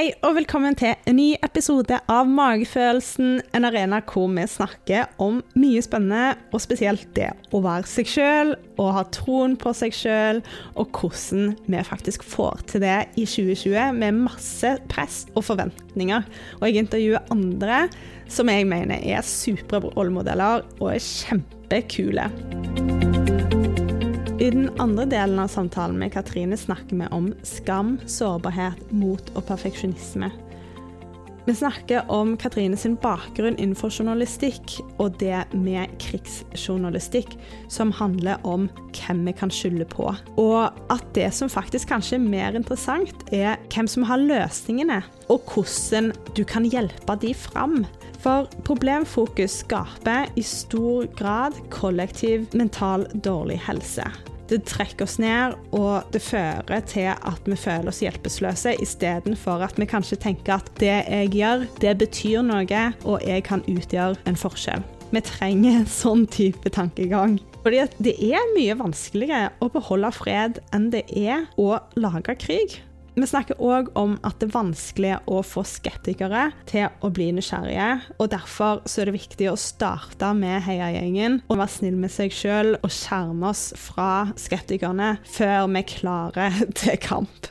Hei og velkommen til en ny episode av Magefølelsen, en arena hvor vi snakker om mye spennende, og spesielt det å være seg sjøl og ha troen på seg sjøl, og hvordan vi faktisk får til det i 2020 med masse press og forventninger. Og jeg intervjuer andre som jeg mener er supre rollemodeller og er kjempekule. I den andre delen av samtalen med Katrine snakker vi om skam, sårbarhet, mot og perfeksjonisme. Vi snakker om Katrine sin bakgrunn innenfor journalistikk og det med krigsjournalistikk, som handler om hvem vi kan skylde på. Og at det som faktisk kanskje er mer interessant, er hvem som har løsningene, og hvordan du kan hjelpe de fram. For problemfokus skaper i stor grad kollektiv mental dårlig helse. Det trekker oss ned, og det fører til at vi føler oss hjelpeløse, istedenfor at vi kanskje tenker at det jeg gjør, det betyr noe, og jeg kan utgjøre en forskjell. Vi trenger en sånn type tankegang. Fordi det er mye vanskeligere å beholde fred enn det er å lage krig. Vi snakker òg om at det er vanskelig å få skeptikere til å bli nysgjerrige. og Derfor er det viktig å starte med heiagjengen og være snill med seg sjøl og skjerme oss fra skeptikerne før vi klarer til kamp.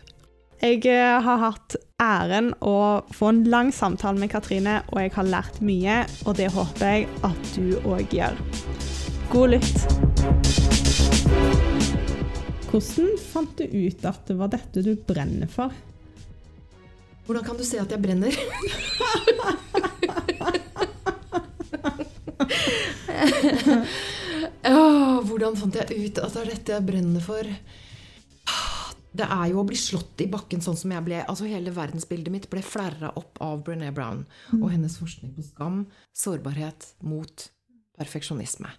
Jeg eh, har hatt æren å få en lang samtale med Katrine, og jeg har lært mye. Og det håper jeg at du òg gjør. God lytt. Hvordan fant du ut at det var dette du brenner for? Hvordan kan du se at jeg brenner? oh, hvordan fant jeg ut at det er dette jeg brenner for? Det er jo å bli slått i bakken sånn som jeg ble. altså Hele verdensbildet mitt ble flerra opp av Brené Brown og mm. hennes forskning på skam, sårbarhet mot perfeksjonisme.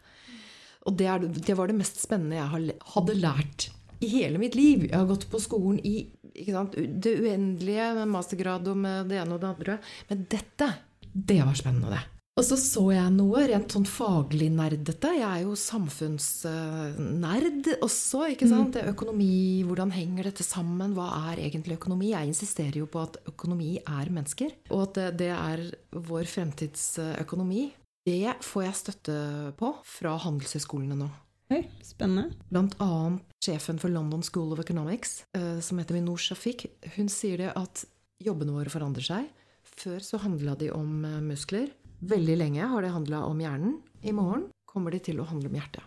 Og det, er, det var det mest spennende jeg hadde lært i hele mitt liv. Jeg har gått på skolen i sant, det uendelige med mastergrad og med det ene og det andre. Men dette, det var spennende. Og så så jeg noe rent sånn faglig nerdete. Jeg er jo samfunnsnerd også. ikke mm. sant? Er økonomi, hvordan henger dette sammen? Hva er egentlig økonomi? Jeg insisterer jo på at økonomi er mennesker, og at det er vår fremtidsøkonomi. Det får jeg støtte på fra handelshøyskolene nå. Oi, spennende. Blant annet sjefen for London School of Economics, eh, som heter Minor Shafik, hun sier det at jobbene våre forandrer seg. Før så handla de om eh, muskler. Veldig lenge har det handla om hjernen. I morgen kommer de til å handle om hjertet.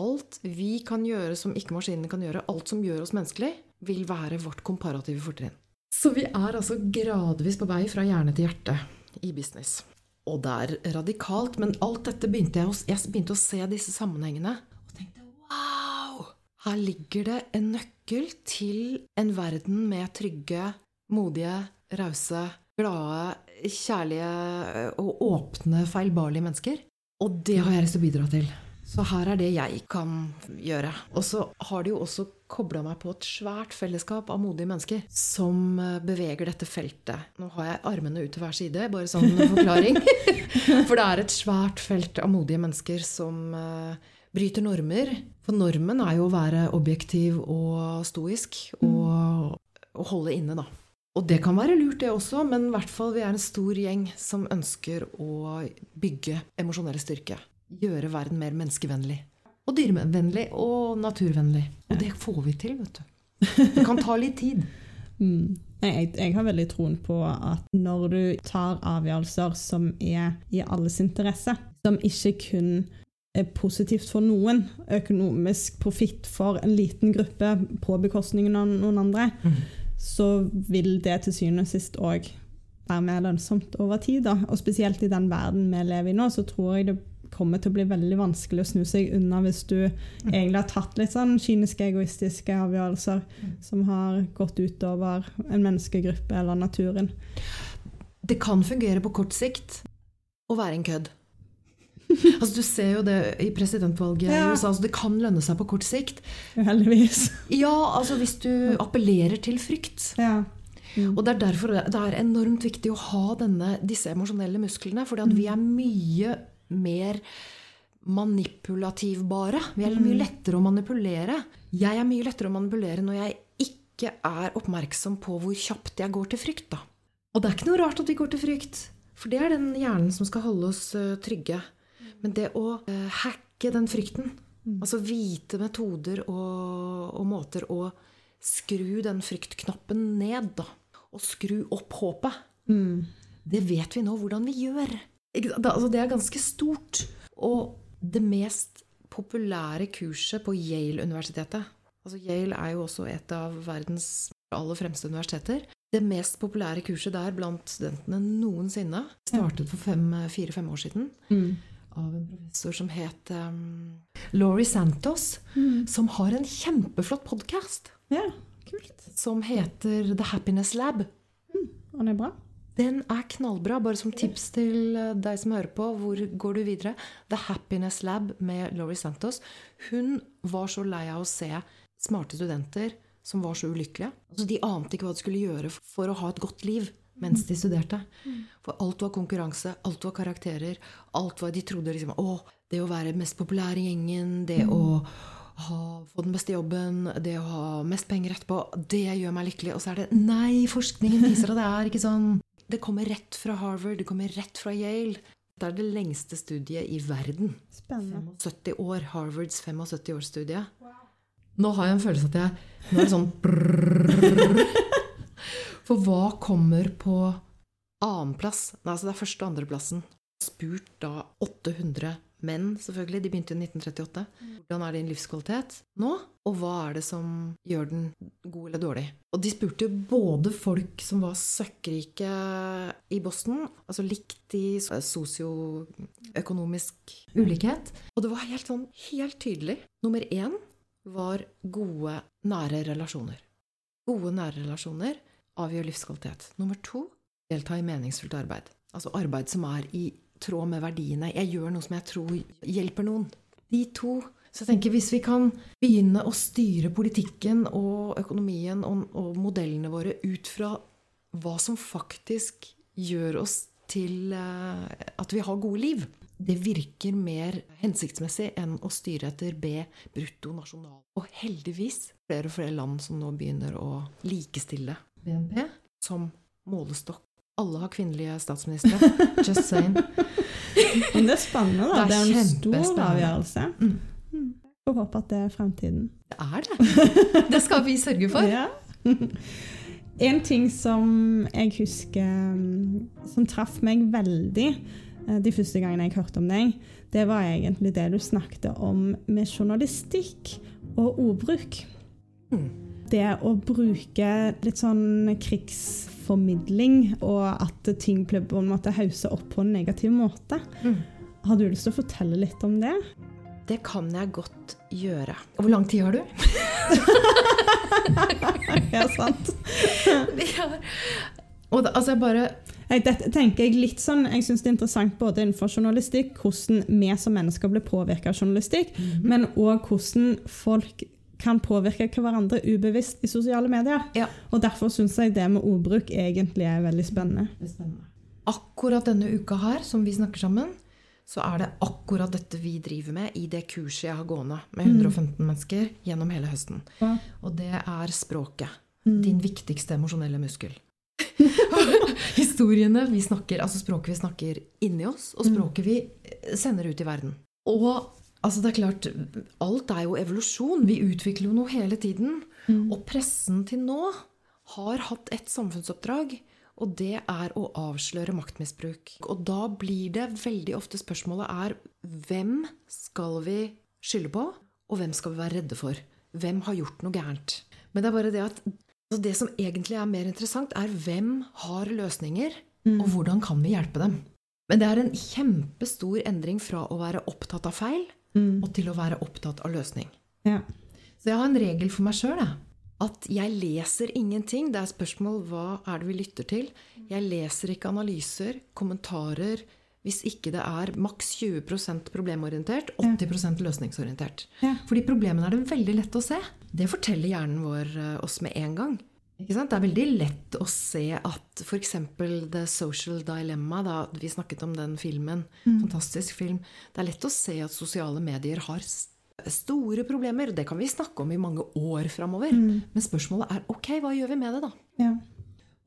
Alt vi kan gjøre som ikke maskinene kan gjøre, alt som gjør oss menneskelig, vil være vårt komparative fortrinn. Så vi er altså gradvis på vei fra hjerne til hjerte i business. Og det er radikalt, men alt dette begynte jeg, jeg begynte å se disse sammenhengene her ligger det en nøkkel til en verden med trygge, modige, rause, glade, kjærlige og åpne, feilbarlige mennesker. Og det har jeg lyst til å bidra til. Så her er det jeg kan gjøre. Og så har de jo også kobla meg på et svært fellesskap av modige mennesker som eh, beveger dette feltet. Nå har jeg armene ut til hver side, bare sånn forklaring. For det er et svært felt av modige mennesker som eh, bryter normer. For normen er jo å være objektiv og stoisk og, og holde inne, da. Og det kan være lurt, det også, men i hvert fall vi er en stor gjeng som ønsker å bygge emosjonell styrke. Gjøre verden mer menneskevennlig. Og dyrevennlig og naturvennlig. Og det får vi til, vet du. Det kan ta litt tid. Mm. Jeg, jeg, har veldig troen på at når du tar avgjørelser som er i alles interesse, som ikke kun er positivt for noen, økonomisk profitt for en liten gruppe på bekostningen av noen andre, mm. så vil det til syvende og sist òg være mer lønnsomt over tid. Da. Og spesielt i den verden vi lever i nå, så tror jeg det kommer til å bli veldig vanskelig å snu seg unna hvis du mm. egentlig har tatt litt sånn kyniske, egoistiske avgjørelser mm. som har gått utover en menneskegruppe eller naturen. Det kan fungere på kort sikt å være en kødd. altså, du ser jo det i presidentvalget ja. i USA. Altså, det kan lønne seg på kort sikt. Heldigvis. Ja, altså hvis du appellerer til frykt. Ja. Mm. Og Det er derfor det er enormt viktig å ha denne, disse emosjonelle musklene. fordi at vi er mye mer manipulativbare. Vi er mye mm. lettere å manipulere. Jeg er mye lettere å manipulere når jeg ikke er oppmerksom på hvor kjapt jeg går til frykt. da. Og det er ikke noe rart at vi går til frykt, for det er den hjernen som skal holde oss uh, trygge. Men det å eh, hacke den frykten, mm. altså vite metoder og, og, måter å skru den fryktknappen ned, da, og skru opp håpet, mm. det vet vi nå hvordan vi gjør. Altså, det er ganske stort. Og det mest populære kurset på Yale-universitetet altså Yale er jo også et av verdens aller fremste universiteter. Det mest populære kurset der blant studentene noensinne startet for fire-fem år siden. Mm. Av en professor som het um, Laurie Santos, mm. som har en kjempeflott podkast. Ja, kult. Som heter The Happiness Lab. Mm. Og den er bra? Den er knallbra. Bare som tips til deg som hører på, hvor går du videre? The Happiness Lab med Laurie Santos. Hun var så lei av å se smarte studenter som var så ulykkelige. Altså, de ante ikke hva de skulle gjøre for å ha et godt liv mens de studerte. For alt var konkurranse, alt var karakterer. alt var, De trodde liksom å, det å være mest populær i gjengen, det å ha, få den beste jobben, det å ha mest penger etterpå, det gjør meg lykkelig. Og så er det Nei, forskningen viser at det er ikke sånn. Det kommer rett fra Harvard, det kommer rett fra Yale. Det er det lengste studiet i verden. Spennende. 70 år. Harvards 75-årsstudie. Wow. Nå har jeg en følelse at jeg Nå er det sånn brrr. For hva kommer på annenplass? Altså det er første- og andreplassen. Spurt da 800 menn, selvfølgelig. De begynte i 1938. Hvordan er din livskvalitet nå? Og hva er det som gjør den god eller dårlig? Og de spurte både folk som var søkkrike i Boston, altså likt i sosioøkonomisk ulikhet. Og det var helt sånn helt tydelig. Nummer én var gode, nære relasjoner. Gode, nære relasjoner avgjør livskvalitet. Nummer to delta i meningsfullt arbeid. Altså arbeid som er i tråd med verdiene. Jeg gjør noe som jeg tror hjelper noen. De to. Så jeg tenker hvis vi kan begynne å styre politikken og økonomien og, og modellene våre ut fra hva som faktisk gjør oss til uh, at vi har gode liv, det virker mer hensiktsmessig enn å styre etter B brutto nasjonal. Og heldigvis flere og flere land som nå begynner å likestille BNP som målestokk. Alle har kvinnelige statsministre. Just saying. Men det er spennende, da. Det er, det er en stor avgjørelse. Mm. mm. Får håpe at det er fremtiden. Det er det. Det skal vi sørge for. Ja. En ting som jeg husker som traff meg veldig Eh, de første gangene jeg hørte om deg, det var egentlig det du snakket om med journalistikk og ordbruk. Mm. Det å bruke litt sånn krigsformidling, og at ting ble på en måte hausa opp på en negativ måte. Mm. Har du lyst til å fortelle litt om det? Det kan jeg godt gjøre. Hvor lang tid har du? ja, sant. ja. Og da, altså jeg bare dette tenker jeg litt sånn, jeg syns det er interessant både innenfor journalistikk, hvordan vi som mennesker blir påvirka av journalistikk, mm -hmm. men òg hvordan folk kan påvirke hverandre ubevisst i sosiale medier. Ja. Og Derfor syns jeg det med ordbruk egentlig er veldig spennende. Spennende. Akkurat denne uka her, som vi snakker sammen, så er det akkurat dette vi driver med i det kurset jeg har gående med 115 mm. mennesker gjennom hele høsten. Ja. Og det er språket. Mm. Din viktigste emosjonelle muskel. Historiene vi snakker, altså språket vi snakker inni oss, og mm. språket vi sender ut i verden. Og altså det er klart, alt er jo evolusjon. Vi utvikler jo noe hele tiden. Mm. Og pressen til nå har hatt et samfunnsoppdrag, og det er å avsløre maktmisbruk. Og da blir det veldig ofte spørsmålet er hvem skal vi skylde på, og hvem skal vi være redde for? Hvem har gjort noe gærent? Men det er bare det at altså det som egentlig er mer interessant, er hvem har løsninger, mm. og hvordan kan vi hjelpe dem? Men det er en kjempestor endring fra å være opptatt av feil mm. og til å være opptatt av løsning. Ja. Så jeg har en regel for meg sjøl. At jeg leser ingenting. Det er spørsmål hva er det vi lytter til. Jeg leser ikke analyser, kommentarer, hvis ikke det er maks 20% problemorientert, 80 løsningsorientert. Ja. Fordi problemene er det veldig lett å se. Det forteller hjernen vår eh, oss med en gang. Det er veldig lett å se at f.eks. The Social Dilemma, da vi snakket om den filmen, mm. fantastisk film Det er lett å se at sosiale medier har store problemer. Det kan vi snakke om i mange år framover. Mm. Men spørsmålet er ok, hva gjør vi med det, da? Ja.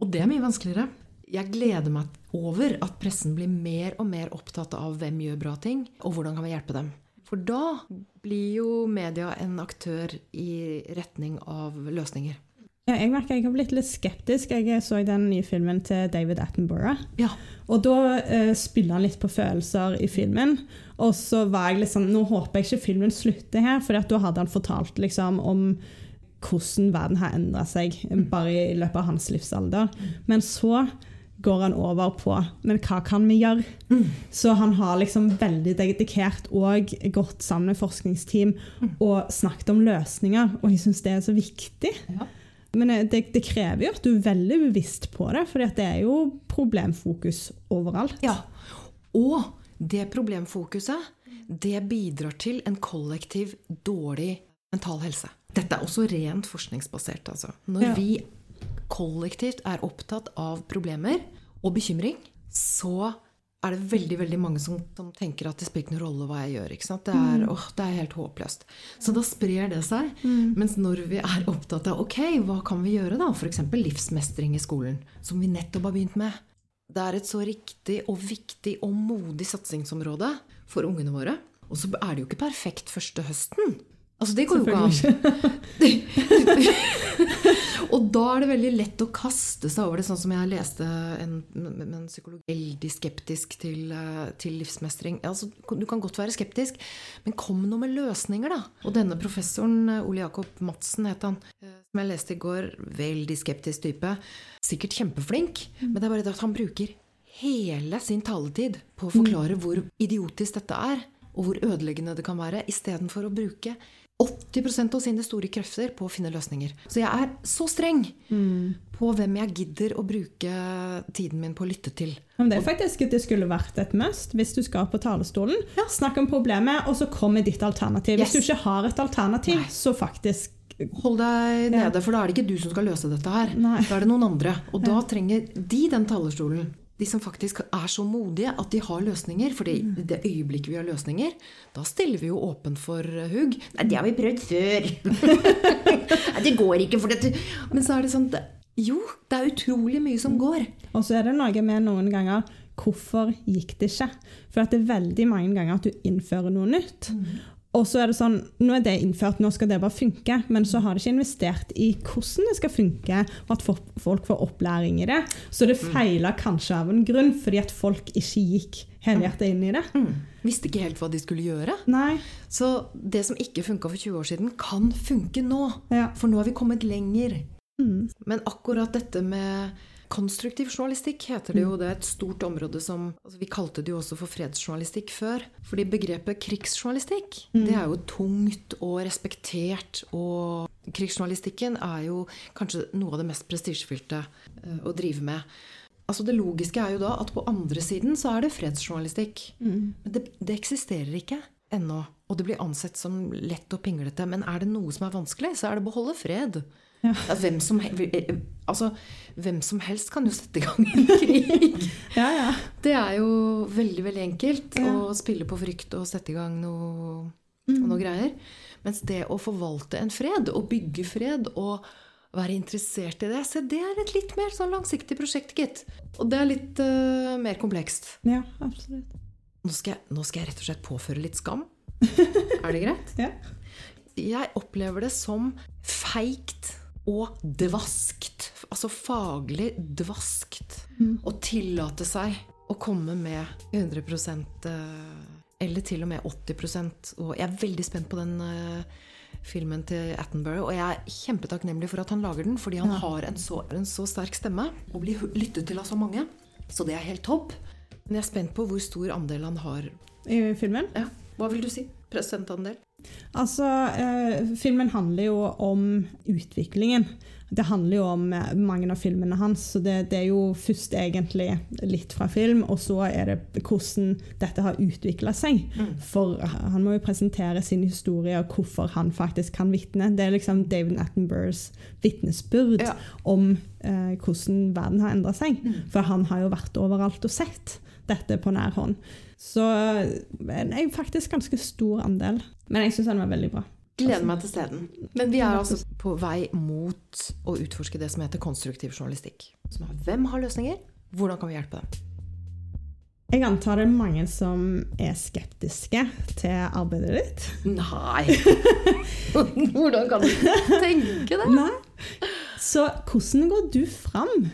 Og det er mye vanskeligere. Jeg gleder meg over at pressen blir mer og mer opptatt av hvem gjør bra ting, og hvordan kan vi hjelpe dem. For da blir jo media en aktør i retning av løsninger. Ja, jeg merker jeg har blitt litt skeptisk. Jeg så den nye filmen til David Attenborough. Ja. Og da eh, spiller han litt på følelser i filmen. Og så var jeg liksom Nå håper jeg ikke filmen slutter her, for da hadde han fortalt liksom om hvordan verden har endra seg bare i løpet av hans livsalder. Men så går han over på Men hva kan vi gjøre? Så han har liksom veldig dedikert og gått sammen med forskningsteam og snakket om løsninger, og jeg syns det er så viktig. Ja. Men det, det krever jo at du er veldig bevisst på det, for det er jo problemfokus overalt. Ja. Og det problemfokuset, det bidrar til en kollektiv dårlig mental helse. Dette er også rent forskningsbasert, altså. Når Ja. vi kollektivt er opptatt av problemer og bekymring, så er det veldig veldig mange som, som tenker at det spiller ikke noen rolle hva jeg gjør. Det er, åh, det er helt håpløst. Så da sprer det seg. Mens når vi er opptatt av ok, hva kan vi gjøre da? F.eks. livsmestring i skolen, som vi nettopp har begynt med. Det er et så riktig og viktig og modig satsingsområde for ungene våre. Og så er det jo ikke perfekt første høsten. Altså, det går jo ikke an. Og da er det veldig lett å kaste seg over det, sånn som jeg leste en, en psykolog veldig skeptisk til, eh, til livsmestring. Altså, du kan godt være skeptisk, men kom nå med løsninger, da. Og denne professoren, eh, Ole Jakob Madsen het han, eh, som jeg leste i går, veldig skeptisk type. Sikkert kjempeflink, men det er bare det at han bruker hele sin taletid på å forklare hvor idiotisk dette er, og hvor ødeleggende det kan være, istedenfor å bruke 80% av sine store krefter på å finne løsninger. Så jeg er så streng på hvem jeg gidder å bruke tiden min på å lytte til. Men det er faktisk at det skulle vært et must hvis du skal på talerstolen. Ja. Snakk om problemet, og så kom med ditt alternativ. Yes. Hvis du ikke har et alternativ, Nei. så faktisk Hold deg Ja. nede, for da er det ikke du som skal løse dette her. Nei. Da er det noen andre. Og da trenger de den talerstolen. De som faktisk er så modige at de har løsninger. For i det øyeblikket vi har løsninger, da stiller vi jo åpen for hugg. Nei, det har vi prøvd før. Nei, det går ikke, for dette Men så er det sånn det- Jo, det er utrolig mye som går. Og så er det noe med noen ganger Hvorfor gikk det ikke? For at det er veldig mange ganger at du innfører noe nytt. Og så er det sånn, nå er det innført, nå skal det bare funke, men så har de ikke investert i hvordan det skal funke, og at folk får opplæring i det. Så det feiler kanskje av en grunn, fordi at folk ikke gikk helhjertet inn i det. Visste ikke helt hva de skulle gjøre. Nei. Så det som ikke funka for 20 år siden, kan funke nå. Ja. For nå har vi kommet lenger. Mm. Men akkurat dette med konstruktiv journalistikk heter det jo. Det er et stort område som altså Vi kalte det jo også for fredsjournalistikk før. Fordi begrepet krigsjournalistikk, det er jo tungt og respektert. Og krigsjournalistikken er jo kanskje noe av det mest prestisjefylte eh, å drive med. Altså Det logiske er jo da at på andre siden så er det fredsjournalistikk. Men det, det eksisterer ikke ennå. Og det blir ansett som lett og pinglete. Men er det noe som er vanskelig, så er det å beholde fred. Ja. Hvem, som, he- altså, hvem som helst kan jo sette i gang en krig. Ja, ja. Det er jo veldig veldig enkelt å spille på frykt og sette i gang noe, noe greier. Mens det å forvalte en fred, og bygge fred, og være interessert i det, se, det er et litt mer sånn langsiktig prosjekt, gitt. Og det er litt uh, mer komplekst. ja absolutt. Nå skal, jeg, nå skal jeg rett og slett påføre litt skam. Er det greit? Ja. Jeg opplever det som feigt og dvaskt. Altså faglig dvaskt. Å tillate seg å komme med 100 eh, eller til og med 80 Og jeg er veldig spent på den eh, filmen til Attenborough. Og jeg er kjempetakknemlig for at han lager den, fordi han har en så, en så sterk stemme og blir lyttet til av så mange. Så det er helt topp. Men jeg er spent på hvor stor andel han har. I filmen. Ja, Hva vil du si? Prosentandel? Altså, eh, filmen handler jo om utviklingen. Det handler jo om eh, mange av filmene hans, så det, det er jo først egentlig litt fra film, og så er det hvordan dette har utvikla seg. For han må jo presentere sin historie og hvorfor han faktisk kan vitne. Det er liksom David Attenboroughs vitnesbyrd Ja. om eh, hvordan verden har endra seg. For han har jo vært overalt og sett dette på nær hånd. Så en er faktisk ganske stor andel. Men jeg syns den var veldig bra. Gleder meg til steden. Men vi er altså på vei mot å utforske det som heter konstruktiv journalistikk. Som er hvem har løsninger, Hvordan kan vi hjelpe dem? Jeg antar det er mange som er skeptiske til arbeidet ditt. Nei! Hvordan kan du tenke det? Nei. Så hvordan går du fram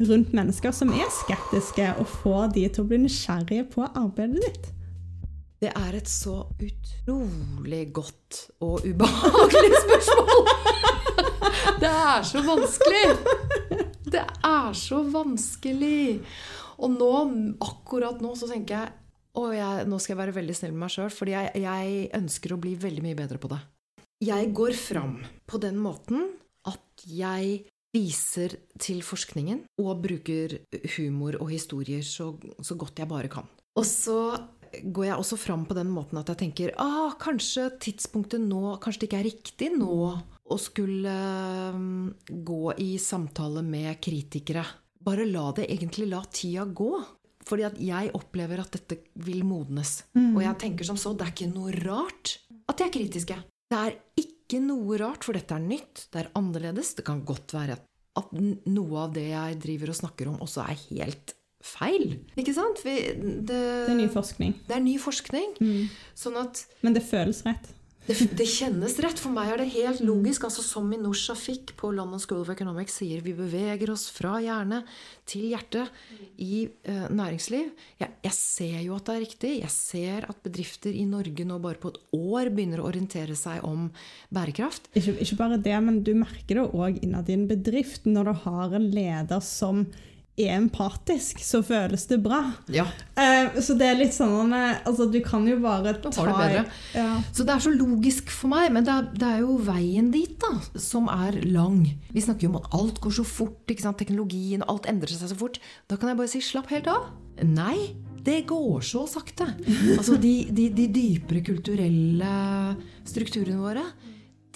rundt mennesker som er skeptiske, og får de til å bli nysgjerrige på arbeidet ditt? Det er et så utrolig godt og ubehagelig spørsmål! Det er så vanskelig! Det er så vanskelig! Og nå, akkurat nå, så tenker jeg jeg, nå skal jeg være veldig snill med meg sjøl, fordi jeg, jeg ønsker å bli veldig mye bedre på det. Jeg går fram på den måten at jeg viser til forskningen og bruker humor og historier så, så godt jeg bare kan. Og så går jeg også fram på den måten at jeg tenker ah, kanskje tidspunktet nå Kanskje det ikke er riktig nå å skulle um, gå i samtale med kritikere. Bare la det egentlig la tida gå. Fordi at jeg opplever at dette vil modnes. Mm. Og jeg tenker som så, det er ikke noe rart at de er kritiske. Det er ikke noe rart, for dette er nytt, det er annerledes. Det kan godt være at noe av det jeg driver og snakker om, også er helt feil. Ikke sant? det, det, er ny forskning. Det er ny forskning. Mm. Sånn at Men det føles rett. Det, det, kjennes rett. For meg er det helt logisk. altså Som Minusha fikk på London School of Economics sier, vi beveger oss fra hjerne til hjerte i uh, næringsliv. Jeg, jeg, ser jo at det er riktig. Jeg ser at bedrifter i Norge nå bare på et år begynner å orientere seg om bærekraft. Ikke, ikke bare det, men du merker det òg innad i en bedrift når du har en leder som er empatisk, så føles det bra. Ja. Uh, så det er litt sånn altså, Du kan jo bare ta det bedre. Ja. Så det er så logisk for meg, men det er, det er, jo veien dit da, som er lang. Vi snakker jo om at alt går så fort, teknologien, alt endrer seg så fort. Da kan jeg bare si slapp helt av. Nei, det går så sakte. Altså de, de, de dypere kulturelle strukturene våre,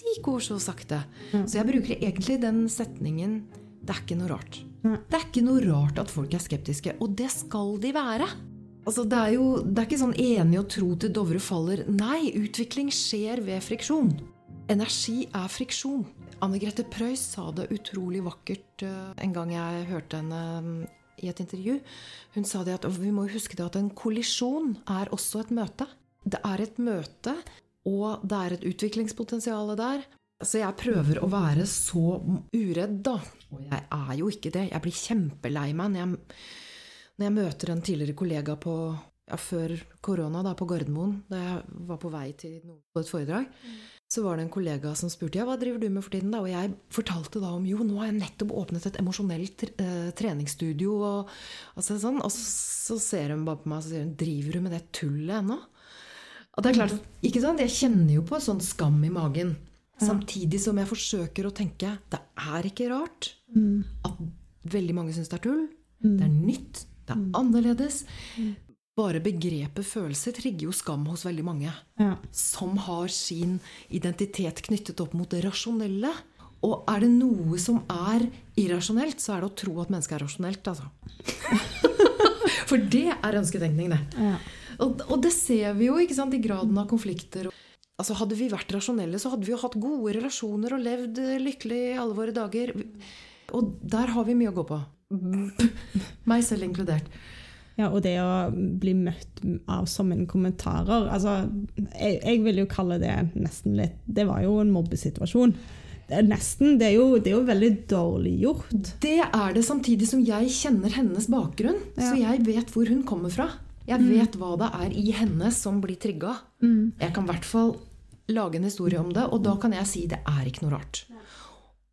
de går så sakte. Så jeg bruker egentlig den setningen Det er ikke noe rart. Det er ikke noe rart at folk er skeptiske, og det skal de være. Altså, det, er jo, det er ikke sånn enig å tro til Dovre faller. Nei, utvikling skjer ved friksjon. Energi er friksjon. Anne Grete Preus sa det utrolig vakkert uh, en gang jeg hørte henne um, i et intervju. Hun sa det at vi må huske det at en kollisjon er også et møte. Det er et møte, og det er et utviklingspotensial der. Så jeg prøver å være så uredd, da. Og jeg er jo ikke det. Jeg blir kjempelei meg når jeg, når jeg møter en tidligere kollega på, ja, før korona, da, på Gardermoen, da jeg var på vei til på et foredrag. Så var det en kollega som spurte ja, hva driver du med for tiden. da? Og jeg fortalte da om jo, nå har jeg nettopp åpnet et emosjonelt eh, treningsstudio. Og, altså, sånn. og så, så, ser hun bare på meg og sier hun, driver du med det tullet ennå? Og det er klart, ikke sant? Jeg kjenner jo på sånn skam i magen. Samtidig som jeg forsøker å tenke det er ikke rart mm. at veldig mange syns det er tull. Mm. Det er nytt. Det er mm. annerledes. Mm. Bare begrepet følelse trigger jo skam hos veldig mange. Ja. Som har sin identitet knyttet opp mot det rasjonelle. Og er det noe som er irrasjonelt, så er det å tro at mennesket er rasjonelt. Altså. For det er ønsketenkning, det. Ja. Og, og, det ser vi jo ikke sant, i graden av konflikter. Altså Hadde vi vært rasjonelle, så hadde vi jo hatt gode relasjoner og levd lykkelig i alle våre dager. Og der har vi mye å gå på. Meg selv inkludert. Ja, og det å bli møtt av som en kommentarer altså, jeg, jeg, vil jo kalle det nesten litt Det var jo en mobbesituasjon. Det er nesten, det er, jo, det er jo veldig dårlig gjort. Det er det, samtidig som jeg kjenner hennes bakgrunn. Ja. Så jeg vet hvor hun kommer fra. Jeg mm. vet hva det er i henne som blir trigga. Mm. Jeg kan i hvert fall lage en historie om det, og da kan jeg si det er ikke noe rart.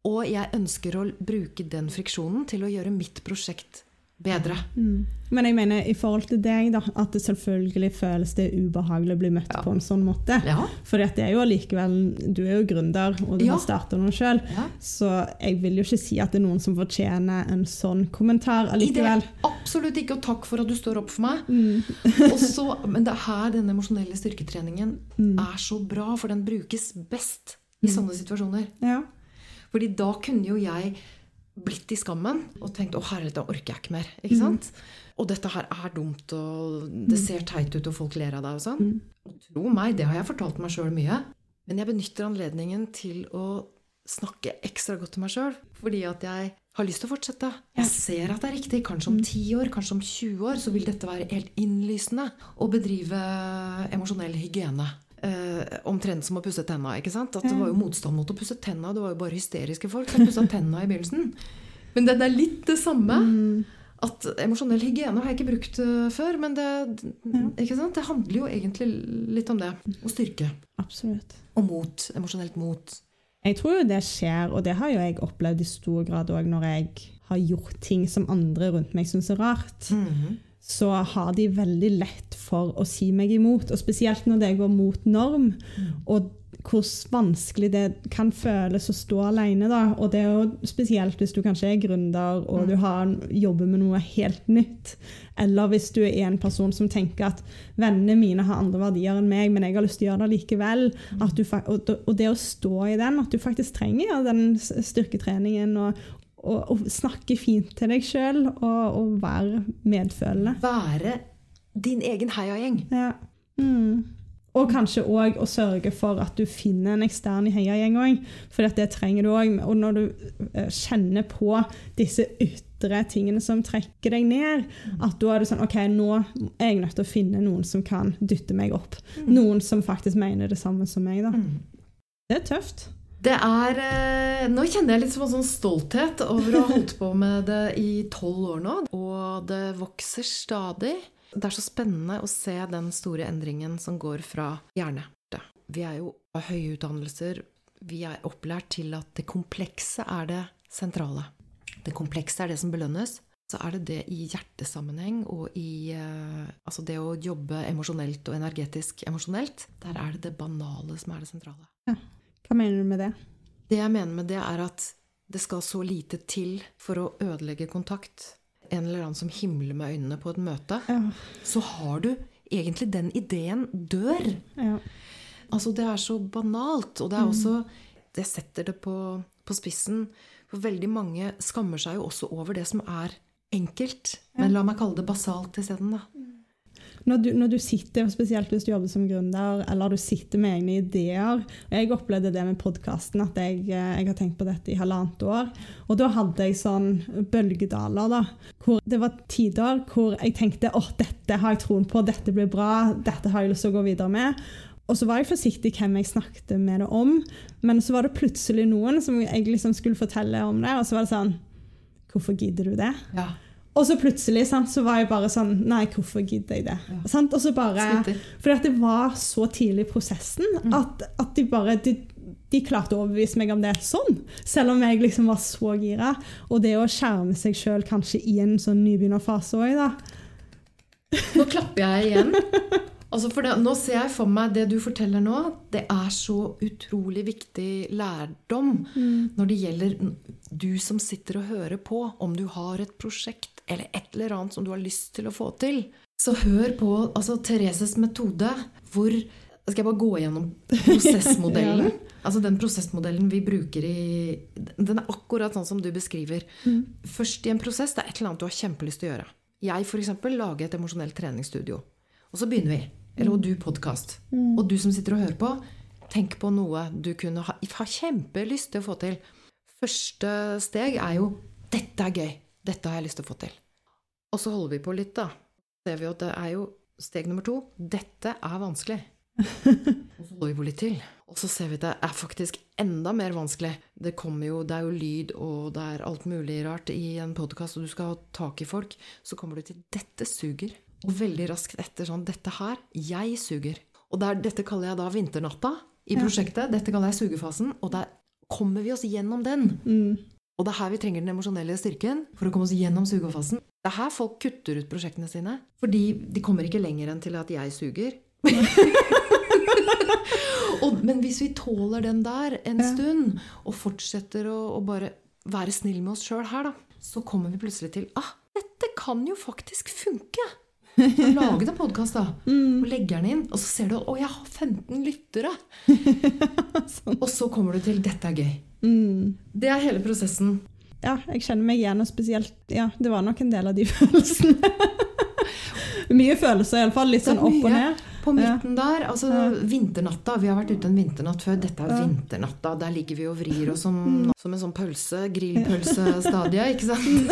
Og jeg ønsker å bruke den friksjonen til å gjøre mitt prosjekt bedre. Mm. Men jeg mener i forhold til deg, da, at det selvfølgelig føles det ubehagelig å bli møtt ja. på en sånn måte. Ja. For det er jo allikevel Du er jo gründer, og du ja. har starta noe sjøl. Så jeg vil jo ikke si at det er noen som fortjener en sånn kommentar allikevel. Det, absolutt ikke, og takk for at du står opp for meg. Mm. Også, men det er her denne emosjonelle styrketreningen mm. er så bra, for den brukes best i mm. sånne situasjoner. Ja. Fordi da kunne jo jeg blitt i skammen og tenkt 'Å, herre, da orker jeg ikke mer'. Ikke mm. sant? Og dette her er dumt, og det mm. ser teit ut, og folk ler av deg og sånn. Mm. Tro meg, det har jeg fortalt meg sjøl mye. Men jeg benytter anledningen til å snakke ekstra godt til meg sjøl. Fordi at jeg har lyst til å fortsette. Jeg ser at det er riktig. Kanskje om 10 år, kanskje om 20 år, så vil dette være helt innlysende å bedrive emosjonell hygiene. Eh, omtrent som å pusse tenna. ikke sant? At Det var jo motstand mot å pusse tenna. Det var jo bare hysteriske folk som pussa tenna i begynnelsen. Men det, det er litt det samme. At Emosjonell hygiene har jeg ikke brukt eh, før, men det, ikke sant? det handler jo egentlig litt om det. Og styrke. Absolutt. Og mot. Emosjonelt mot. Jeg tror jo det skjer, og det har jo jeg opplevd i stor grad òg når jeg har gjort ting som andre rundt meg syns er rart. Så har de veldig lett for å si meg imot, og spesielt når det går mot norm. Og hvor vanskelig det kan føles å stå alene. Da. Og det er jo spesielt hvis du kanskje er gründer og du har, jobber med noe helt nytt. Eller hvis du er en person som tenker at vennene mine har andre verdier enn meg, men jeg har lyst til å gjøre det likevel. At du, og, det å stå i den, at du faktisk trenger den styrketreningen og, og, og snakke fint til deg sjøl og, og være medfølende. Være din egen heiagjeng. Ja. Mm. Og kanskje òg å sørge for at du finner en ekstern i heiagjeng òg. For det trenger du òg. Og når du eh, kjenner på disse ytre tingene som trekker deg ned, at da er det sånn OK, nå er jeg nødt til å finne noen som kan dytte meg opp. Noen som faktisk mener det samme som meg, da. Det er tøft. Det er eh, Nå kjenner jeg litt som en sånn stolthet over å ha holdt på med det i tolv år nå. Og det vokser stadig. Det er så spennende å se den store endringen som går fra hjerne. Vi er jo av høye utdannelser. Vi er opplært til at det komplekse er det sentrale. Det komplekse er det som belønnes. Så er det det i hjertesammenheng og i eh, Altså det å jobbe emosjonelt og energetisk emosjonelt. Der er det det banale som er det sentrale. Hva mener du med det? Det jeg mener med det, er at det skal så lite til for å ødelegge kontakt. En eller annen som himler med øynene på et møte. Ja. Så har du egentlig den ideen dør. Ja. Altså, det er så banalt. Og det er også Det setter det på, på spissen. For veldig mange skammer seg jo også over det som er enkelt. Men la meg kalle det basalt isteden, da. Når du, når du sitter, spesielt hvis du jobber som gründer, eller du sitter med egne ideer og Jeg opplevde det med podkasten, at jeg, eh, jeg har tenkt på dette i halvannet år. Og da hadde jeg sånn bølgedaler, da. Hvor det var tider hvor jeg tenkte åh, dette har jeg troen på, dette blir bra, dette har jeg lyst til å gå videre med. Og så var jeg forsiktig hvem jeg snakket med det om, men så var det plutselig noen som jeg liksom skulle fortelle om det, og så var det sånn Hvorfor gidder du det? Ja. Og så plutselig sant, så var jeg bare sånn Nei, hvorfor gidder jeg det? Sant? Og så bare, fordi at det var så tidlig i prosessen at, at de bare de, de klarte å overbevise meg om det sånn. Selv om jeg liksom var så gira. Og det å skjerme seg sjøl kanskje i en sånn nybegynnerfase òg, da. Nå klapper jeg igjen. Altså for det, nå ser jeg for meg det du forteller nå. Det er så utrolig viktig lærdom når det gjelder du som sitter og hører på, om du har et prosjekt eller et eller annet som du har lyst til å få til. Så hør på altså, Thereses metode, hvor Skal jeg bare gå gjennom prosessmodellen? altså den prosessmodellen vi bruker i Den er akkurat sånn som du beskriver. Først i en prosess, det er et eller annet du har kjempelyst til å gjøre. Jeg eksempel, lager et emosjonelt treningsstudio. Og så begynner vi. Eller og du podkast. Og du som sitter og hører på, tenk på noe du kunne ha, ha kjempelyst til å få til. Første steg er jo 'Dette er gøy. Dette har jeg lyst til å få til'. Og så holder vi på litt, da. Ser vi at det er jo steg nummer to. 'Dette er vanskelig'. Og så holder vi på litt til. Og så ser vi at det er faktisk enda mer vanskelig. Det, kommer jo, det er jo lyd, og det er alt mulig rart i en podkast, og du skal ha tak i folk. Så kommer du til 'dette suger'. Og veldig raskt etter sånn 'dette her, jeg suger'. Og der, dette kaller jeg da vinternatta i prosjektet. Dette kaller jeg sugefasen. Og der kommer vi oss gjennom den. Og det er her vi trenger den emosjonelle styrken for å komme oss gjennom sugefasen. Det er her folk kutter ut prosjektene sine. Fordi de kommer ikke lenger enn til at jeg suger. og, men hvis vi tåler den der en stund, og fortsetter å, å bare være snill med oss sjøl her, da, så kommer vi plutselig til ah, dette kan jo faktisk funke. Så Lage en podkast, da. Og legger den inn. Og så ser du å, jeg har 15 lyttere. Og så kommer du til 'dette er gøy'. Det er hele prosessen. Ja, jeg kjenner meg igjen, og spesielt Ja, det var nok en del av de følelsene. Mye følelser, iallfall. Litt sånn opp og ned. på midten der. Altså Ja. vinternatta. Vi har vært ute en vinternatt før. Dette er Ja. vinternatta. Der ligger vi og vrir oss som, Mm. som en sånn pølse. Grillpølsestadie, ikke sant?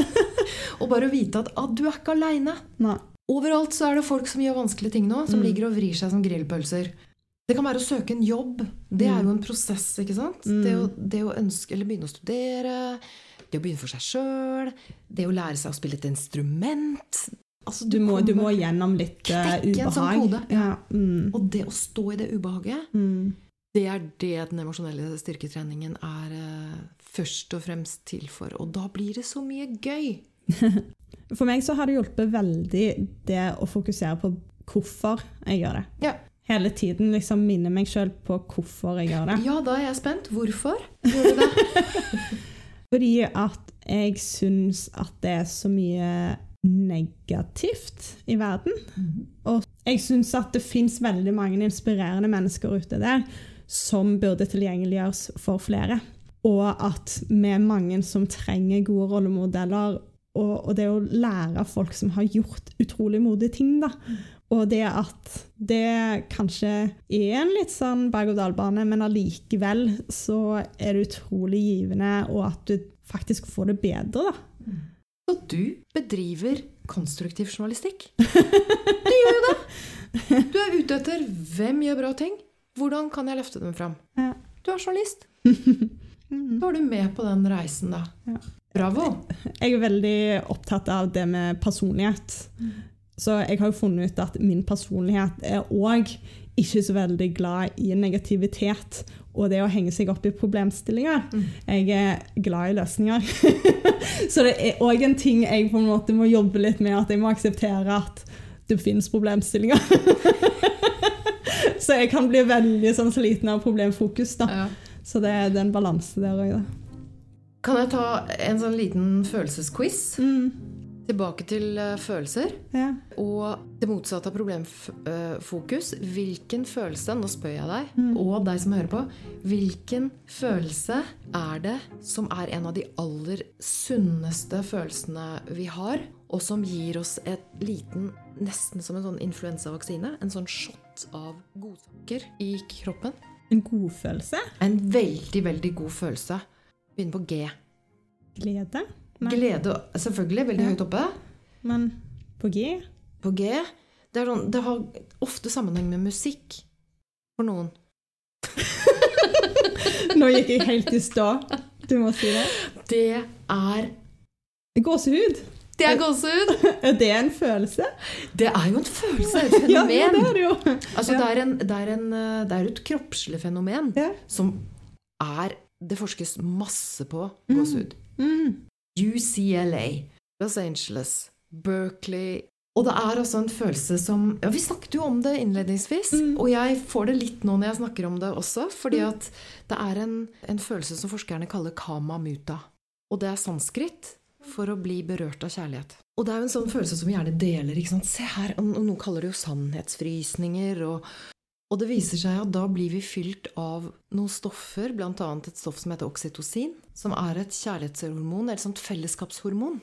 og bare å vite at ah, du er ikke aleine. Overalt så er det folk som gjør vanskelige ting nå, som Mm. ligger og vrir seg som grillpølser. Det kan være å søke en jobb. Det er jo en prosess, ikke sant? Mm. Det, å, det å ønske Eller begynne å studere. Det å begynne for seg sjøl. Det å lære seg å spille et instrument. Altså, Du må, du må gjennom litt uh, ubehag. sånn kode. Ja. Mm. Og det å stå i det ubehaget, Mm. det er det den emosjonelle styrketreningen er uh, først og fremst til for. Og da blir det så mye gøy. For meg så har det hjulpet veldig det å fokusere på hvorfor jeg gjør det. Ja. Hele tiden liksom minne meg sjøl på hvorfor jeg gjør det. Ja, da er jeg spent. Hvorfor gjør du det? Fordi at jeg syns at det er så mye negativt i verden. Og jeg syns at det fins veldig mange inspirerende mennesker ute der som burde tilgjengeliggjøres for flere. Og at vi er mange som trenger gode rollemodeller. Og, og det å lære av folk som har gjort utrolig modige ting, da. Og det at det kanskje er en litt sånn berg-og-dal-bane, men allikevel så er det utrolig givende, og at du faktisk får det bedre, da. Så du bedriver konstruktiv journalistikk. Du gjør jo det! Du er ute etter hvem gjør bra ting. Hvordan kan jeg løfte dem fram? Ja. Du er journalist. Mm. Da er du med på den reisen, da. Ja. Bravo. Jeg er veldig opptatt av det med personlighet. Så jeg har jo funnet ut at min personlighet er òg ikke så veldig glad i negativitet og det å henge seg opp i problemstillinger. Mm. Jeg er glad i løsninger. så det er òg en ting jeg på en måte må jobbe litt med, at jeg må akseptere at det finnes problemstillinger. så jeg kan bli veldig sånn sliten av problemfokus. da. Ja. Så det, det er en balanse der òg. Kan jeg ta en sånn liten følelsesquiz? Mm. Tilbake til eh, følelser. Ja. Og det motsatte av problemfokus. Hvilken følelse, nå spør jeg deg, Mm. og deg som hører på, hvilken følelse er det som er en av de aller sunneste følelsene vi har, og som gir oss et liten, nesten som en sånn influensavaksine, en sånn shot av godsaker i kroppen? En godfølelse? En veldig, veldig god følelse. Begynner på G. Glede? Nei. Glede, selvfølgelig, veldig Ja. høyt oppe. Men på G? På G. Det, sånn, det har ofte sammenheng med musikk for noen. Nå gikk jeg helt i stå. Du må si det. Det er Gåsehud. Det er gåsehud! Er det en følelse? Det er jo en følelse, et fenomen. ja, det er det jo. Altså, Ja. det, er en, det, er en, det er et kroppslig fenomen Ja. som er Det forskes masse på Mm. gåsehud. Mm. UCLA, Los Angeles, Berkeley Og det er altså en følelse som ja, Vi snakket jo om det innledningsvis, Mm. og jeg får det litt nå når jeg snakker om det også, fordi Mm. at det er en, en følelse som forskerne kaller kama muta. Og det er sanskrit for å bli berørt av kjærlighet. Og det er jo en sånn følelse som vi gjerne deler. ikke sant? Se her, og Noen kaller det jo sannhetsfrysninger. Og, og det viser seg at da blir vi fylt av noen stoffer, bl.a. et stoff som heter oksytocin, som er et kjærlighetshormon, eller et sånt fellesskapshormon.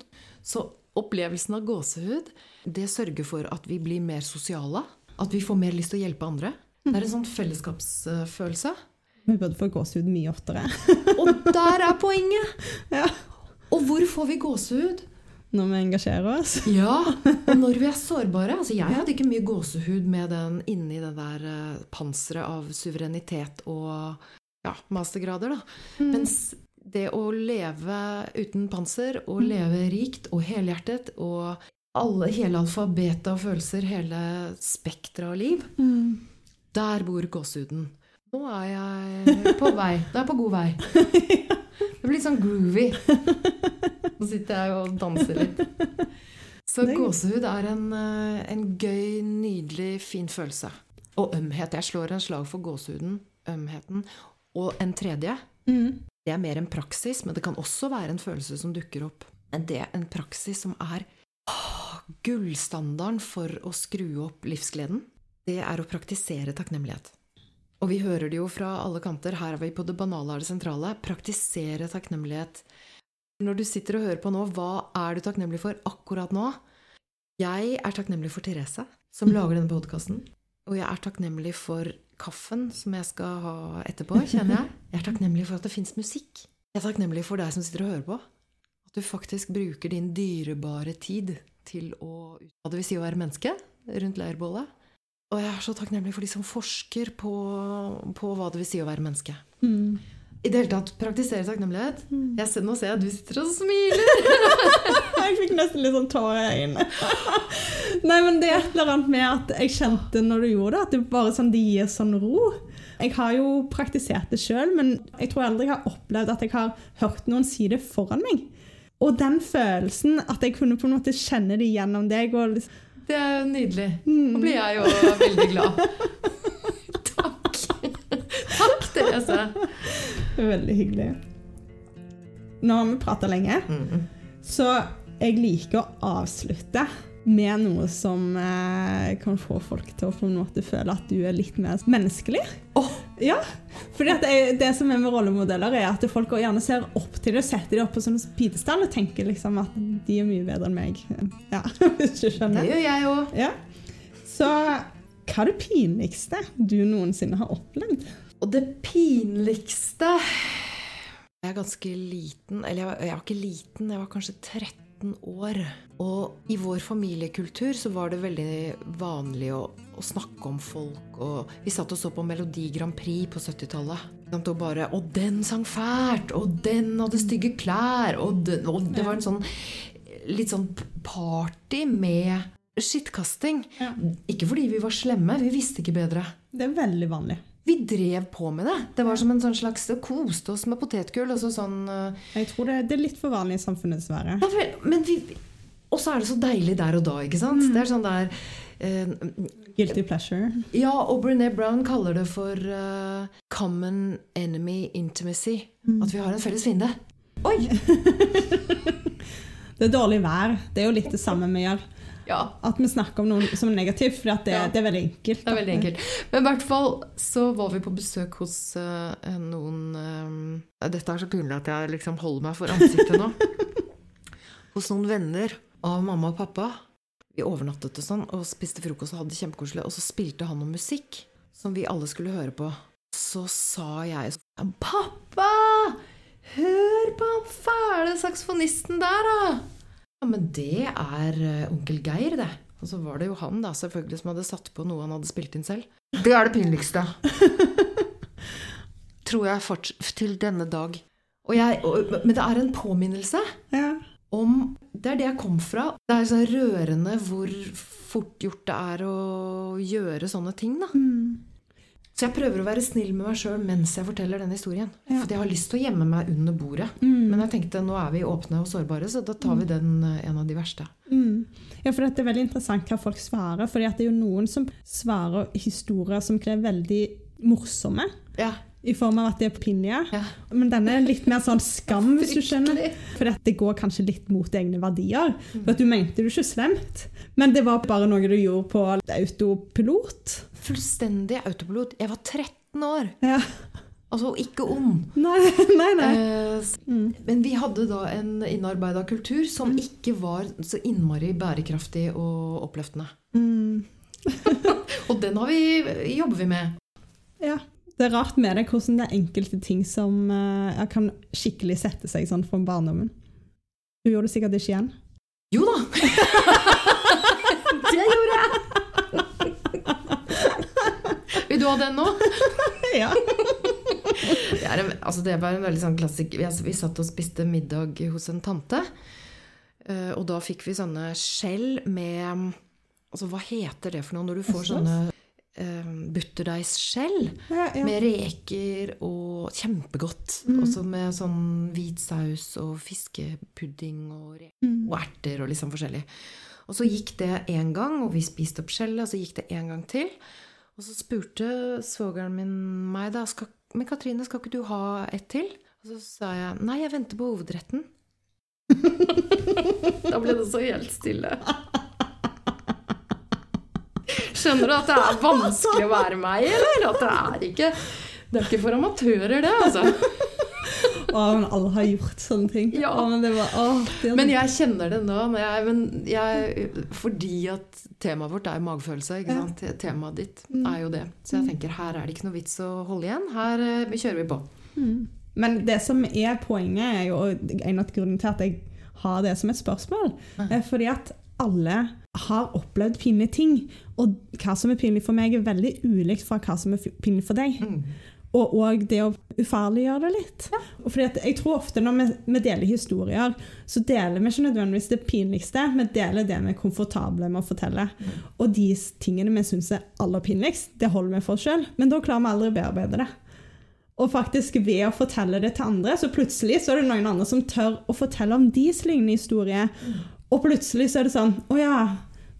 Så opplevelsen av gåsehud, det sørger for at vi blir mer sosiale. At vi får mer lyst til å hjelpe andre. Det er en sånn fellesskapsfølelse. Vi burde få gåsehud mye oftere. Og der er poenget! Ja. Og hvor får vi gåsehud? Når vi engasjerer oss. Ja, og når vi er sårbare. Altså, jeg hadde ikke mye gåsehud med den inni det der uh, panseret av suverenitet og ja, mastergrader, da. Mm. Mens det å leve uten panser, og leve rikt og helhjertet, og alle, hele alfabetet av følelser, hele spekteret av liv, Mm. der bor gåsehuden. Nå er jeg på vei. Da er jeg på god vei. Det blir litt sånn groovy. Nå sitter jeg og danser litt. Så gåsehud er en, eh, en gøy, nydelig, fin følelse. Og ømhet. Jeg slår en slag for gåsehuden. Ømheten. Og en tredje. Mm. Det er mer en praksis, men det kan også være en følelse som dukker opp. Men det er en praksis som er åh, gullstandarden for å skru opp livsgleden. Det er å praktisere takknemlighet. Og vi hører det jo fra alle kanter. Her er vi på det banale av det sentrale. Praktisere takknemlighet. Når du sitter og hører på nå, hva er du takknemlig for akkurat nå? Jeg er takknemlig for Therese, som lager denne podkasten. Og jeg er takknemlig for kaffen som jeg skal ha etterpå, kjenner jeg. Jeg er takknemlig for at det fins musikk. Jeg er takknemlig for deg som sitter og hører på. At du faktisk bruker din dyrebare tid til å Hva det vil si å være menneske rundt leirbålet. Og jeg er så takknemlig for de som forsker på, på hva det vil si å være menneske. Mm. I det hele tatt praktisere takknemlighet. Jeg ser, nå ser jeg at du sitter og smiler. Jeg fikk nesten litt sånn tårer i øynene. Nei, men det er et eller annet med at jeg kjente når du gjorde det, at det bare sånn, det gir sånn ro. Jeg har jo praktisert det sjøl, men jeg tror aldri jeg har opplevd at jeg har hørt noen si det foran meg. Og den følelsen, at jeg kunne på en måte kjenne det gjennom deg og liksom Det er jo nydelig. Nå blir jeg jo veldig glad. Takk. Takk, Therese. Veldig hyggelig. Nå har vi prata lenge, så jeg liker å avslutte med noe som eh, kan få folk til å på en måte føle at du er litt mer menneskelig. Åh. Ja, fordi det, det som er med rollemodeller, er at folk gjerne ser opp til det og setter dem opp på sånn pidestall og tenker liksom at de er mye bedre enn meg. Ja, hvis du skjønner. Det gjør jeg òg. Ja. Så hva er det pinligste du noensinne har opplevd? Og det pinligste Jeg er ganske liten. Eller jeg var, jeg var ikke liten, jeg var kanskje 13 år. Og i vår familiekultur så var det veldig vanlig å, å snakke om folk. Og vi satt og så på Melodi Grand Prix på 70-tallet. Og bare Og den sang fælt! Og den hadde stygge klær! Og, den, og det var en sånn litt sånn party med skittkasting. Ja. Ikke fordi vi var slemme, vi visste ikke bedre. Det er veldig vanlig. Vi drev på med det. Det var som en sånn slags Koste oss med potetgull. Og så sånn eh, Jeg tror det, det er litt for vanlig i samfunnet, dessverre. ja, Og så er det så deilig der og da, ikke sant? Det er sånn der uh, Guilty pleasure. Ja, og Brené Brown kaller det for uh, common enemy intimacy. At vi har en felles fiende. Oi! Det er dårlig vær. Det er jo litt det samme vi gjør. Ja, At vi snakker om noe som er negativt, for det, Ja. det er veldig enkelt. det er veldig enkelt. Men i hvert fall så var vi på besøk hos uh, noen uh, Dette er så pinlig at jeg liksom holder meg for ansiktet nå. hos noen venner av mamma og pappa. Vi overnattet og sånn, og spiste frokost og hadde det kjempekoselig. Og så spilte han noe musikk som vi alle skulle høre på. Så sa jeg sånn Pappa! Hør på han fæle saksofonisten der, da! Ja, men det er eh, onkel Geir, det. Og så var det jo han da, selvfølgelig som hadde satt på noe han hadde spilt inn selv. Det er det pinligste. Tror jeg fortsatt til denne dag. Og jeg, og, men det er en påminnelse Ja. om Det er det jeg kom fra. Det er så rørende hvor fort gjort det er å gjøre sånne ting. da. Så jeg prøver å være snill med meg sjøl mens jeg forteller denne historien. Ja. For jeg har lyst til å gjemme meg under bordet. Mm. Men jeg tenkte nå er vi åpne og sårbare, så da tar vi den eh, en av de verste. Mm. Ja, for det er veldig interessant hva folk svarer. For det er jo noen som svarer historier som er veldig morsomme. Ja. I form av at det er pinje. Ja. Men denne er litt mer sånn skam, hvis du skjønner. For det går kanskje litt mot egne verdier. For at du mente du ikke slemt, men det var bare noe du gjorde på autopilot. Fullstendig autopilot. Jeg var 13 år. Ja. Altså ikke ond. Nei, nei, nei. Eh, s- Men vi hadde da en innarbeida kultur som ikke var så innmari bærekraftig og oppløftende. Mm. Og den har vi, jobber vi med. Ja. Det er rart med det hvordan det er enkelte ting som uh, kan skikkelig sette seg sånn fra barndommen. Du gjorde det sikkert ikke igjen. Jo da! det gjorde jeg! Vil du ha den nå? ja. Det, en, altså det var en veldig sånn klassisk vi, vi satt og spiste middag hos en tante. eh, Og da fikk vi sånne skjell med Altså, hva heter det for noe når du får sånne uh, butterdeigsskjell? Ja, ja. Med reker og Kjempegodt. Mm. Også med sånn hvit saus og fiskepudding og, Mm. og erter og liksom forskjellig. Og så gikk det én gang, og vi spiste opp skjellet, og så gikk det en gang til. Og så spurte svogeren min meg da skal, Men Katrine, skal ikke du ha et til? Og så sa jeg nei, jeg venter på hovedretten. da ble det så helt stille. Skjønner du at det er vanskelig å være meg, eller? At det er ikke Det er ikke for amatører, det, altså. Å, men alle har gjort sånne ting. Ja. Å, men det var, å, det Men jeg kjenner det nå. Jeg, men jeg, fordi at temaet vårt er magefølelse. ikke Ja. Temaet ditt Mm. er jo det. Så jeg tenker her er det ikke noe vits å holde igjen. Her eh, kjører vi på. Mm. Men det som er poenget, er jo en av grunnene til at jeg har det som et spørsmål, er fordi at alle har opplevd pinlige ting. Og hva som er pinlig for meg, er veldig ulikt fra hva som er pinlig for deg. Mm. Og òg det å ufarliggjøre det litt. Ja. fordi at jeg tror ofte når vi, vi deler historier, så deler vi ikke nødvendigvis det pinligste, vi deler det vi er komfortable med å fortelle. Og de tingene vi syns er aller pinligst, det holder vi for oss sjøl. Men da klarer vi aldri å bearbeide det. Og faktisk ved å fortelle det til andre, så plutselig så er det noen andre som tør å fortelle om deres lignende historie. Og plutselig så er det sånn Å ja,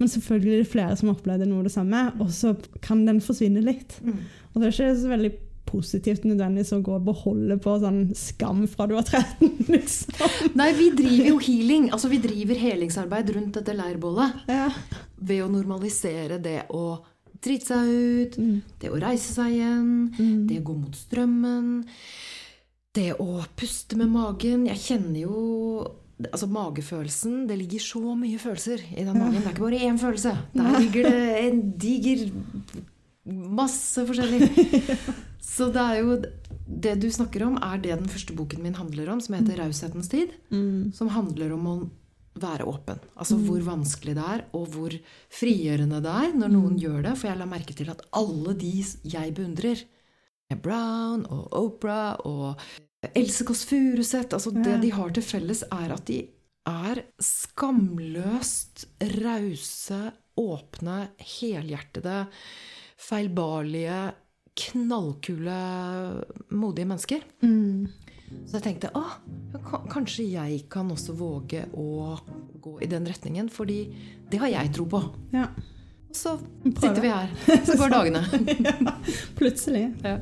men selvfølgelig er det flere som opplevde noe av det samme, og så kan den forsvinne litt. Mm. Og det er ikke så veldig positivt nødvendigvis å gå og beholde på sånn skam fra du var 13, liksom. Nei, vi driver jo healing. Altså vi driver helingsarbeid rundt dette leirbålet. Ja. Ved å normalisere det å drite seg ut, Mm. det å reise seg igjen, Mm. det å gå mot strømmen, det å puste med magen. Jeg kjenner jo Altså Magefølelsen Det ligger så mye følelser i den magen. Det er ikke bare én følelse. Der ligger det en diger Masse forskjellig. Så det er jo Det du snakker om, er det den første boken min handler om, som heter 'Raushetens tid'. Mm. Som handler om å være åpen. Altså hvor vanskelig det er, og hvor frigjørende det er når noen gjør det. For jeg la merke til at alle de jeg beundrer, Brown og Opera og Else Kåss Furuseth altså Det de har til felles, er at de er skamløst rause, åpne, helhjertede, feilbarlige, knallkule, modige mennesker. Mm. Så jeg tenkte å, kanskje jeg kan også våge å gå i den retningen, fordi det har jeg tro på. Ja. Og så sitter vi her. Så går dagene. ja. Plutselig. Ja.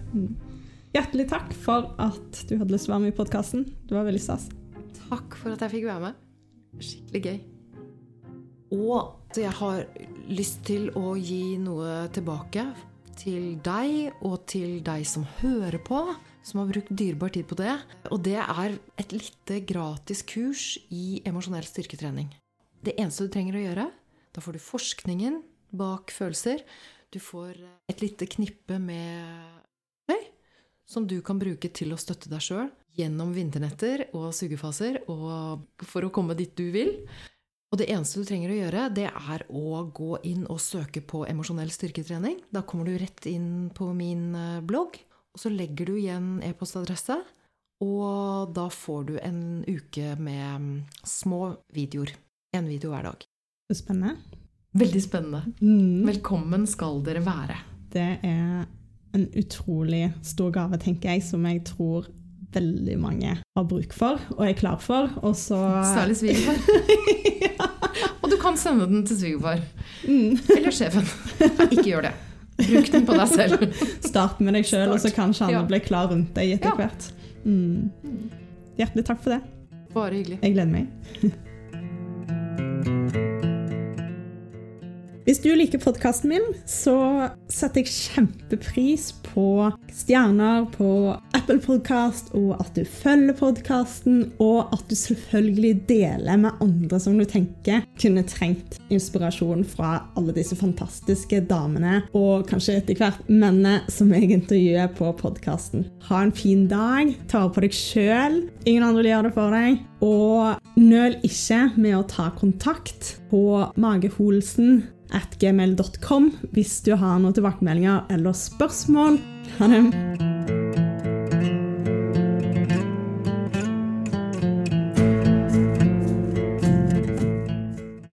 Hjertelig takk for at du hadde lyst til å være med i podkasten. Det var veldig stas. Takk for at jeg fikk være med. Skikkelig gøy. Og så jeg har lyst til å gi noe tilbake til deg, og til deg som hører på, som har brukt dyrebar tid på det. Og det er et lite gratis kurs i emosjonell styrketrening. Det eneste du trenger å gjøre, da får du forskningen bak følelser. Du får et lite knippe med som du kan bruke til å støtte deg sjøl gjennom vinternetter og sugefaser og for å komme dit du vil. Og det eneste du trenger å gjøre, det er å gå inn og søke på emosjonell styrketrening. Da kommer du rett inn på min eh, blogg, og så legger du igjen e-postadresse. Og da får du en uke med mm, små videoer. En video hver dag. Spennende. Veldig spennende. Mm. Velkommen skal dere være. Det er en utrolig stor gave, tenker jeg, som jeg tror veldig mange har bruk for og er klar for. Og så Særlig svigerfar. Og du kan sende den til svigerfar. mm. Eller sjefen. Ikke gjør det. Bruk den på deg selv. Start med deg sjøl, og så kanskje han Ja. blir klar rundt deg etter Ja. hvert. Mm. Hjertelig takk for det. Bare hyggelig. Jeg gleder meg. Hvis du liker podkasten min, så setter jeg kjempepris på stjerner på Apple Podcast, og at du følger podkasten, og at du selvfølgelig deler med andre som du tenker kunne trengt inspirasjon fra alle disse fantastiske damene, og kanskje etter hvert mennene som jeg intervjuer på podkasten. Ha en fin dag. Ta vare på deg sjøl. Ingen andre vil gjøre det for deg. Og nøl ikke med å ta kontakt på mageholsen at gmail.com hvis du har noen tilbakemeldinger eller spørsmål. Ha det.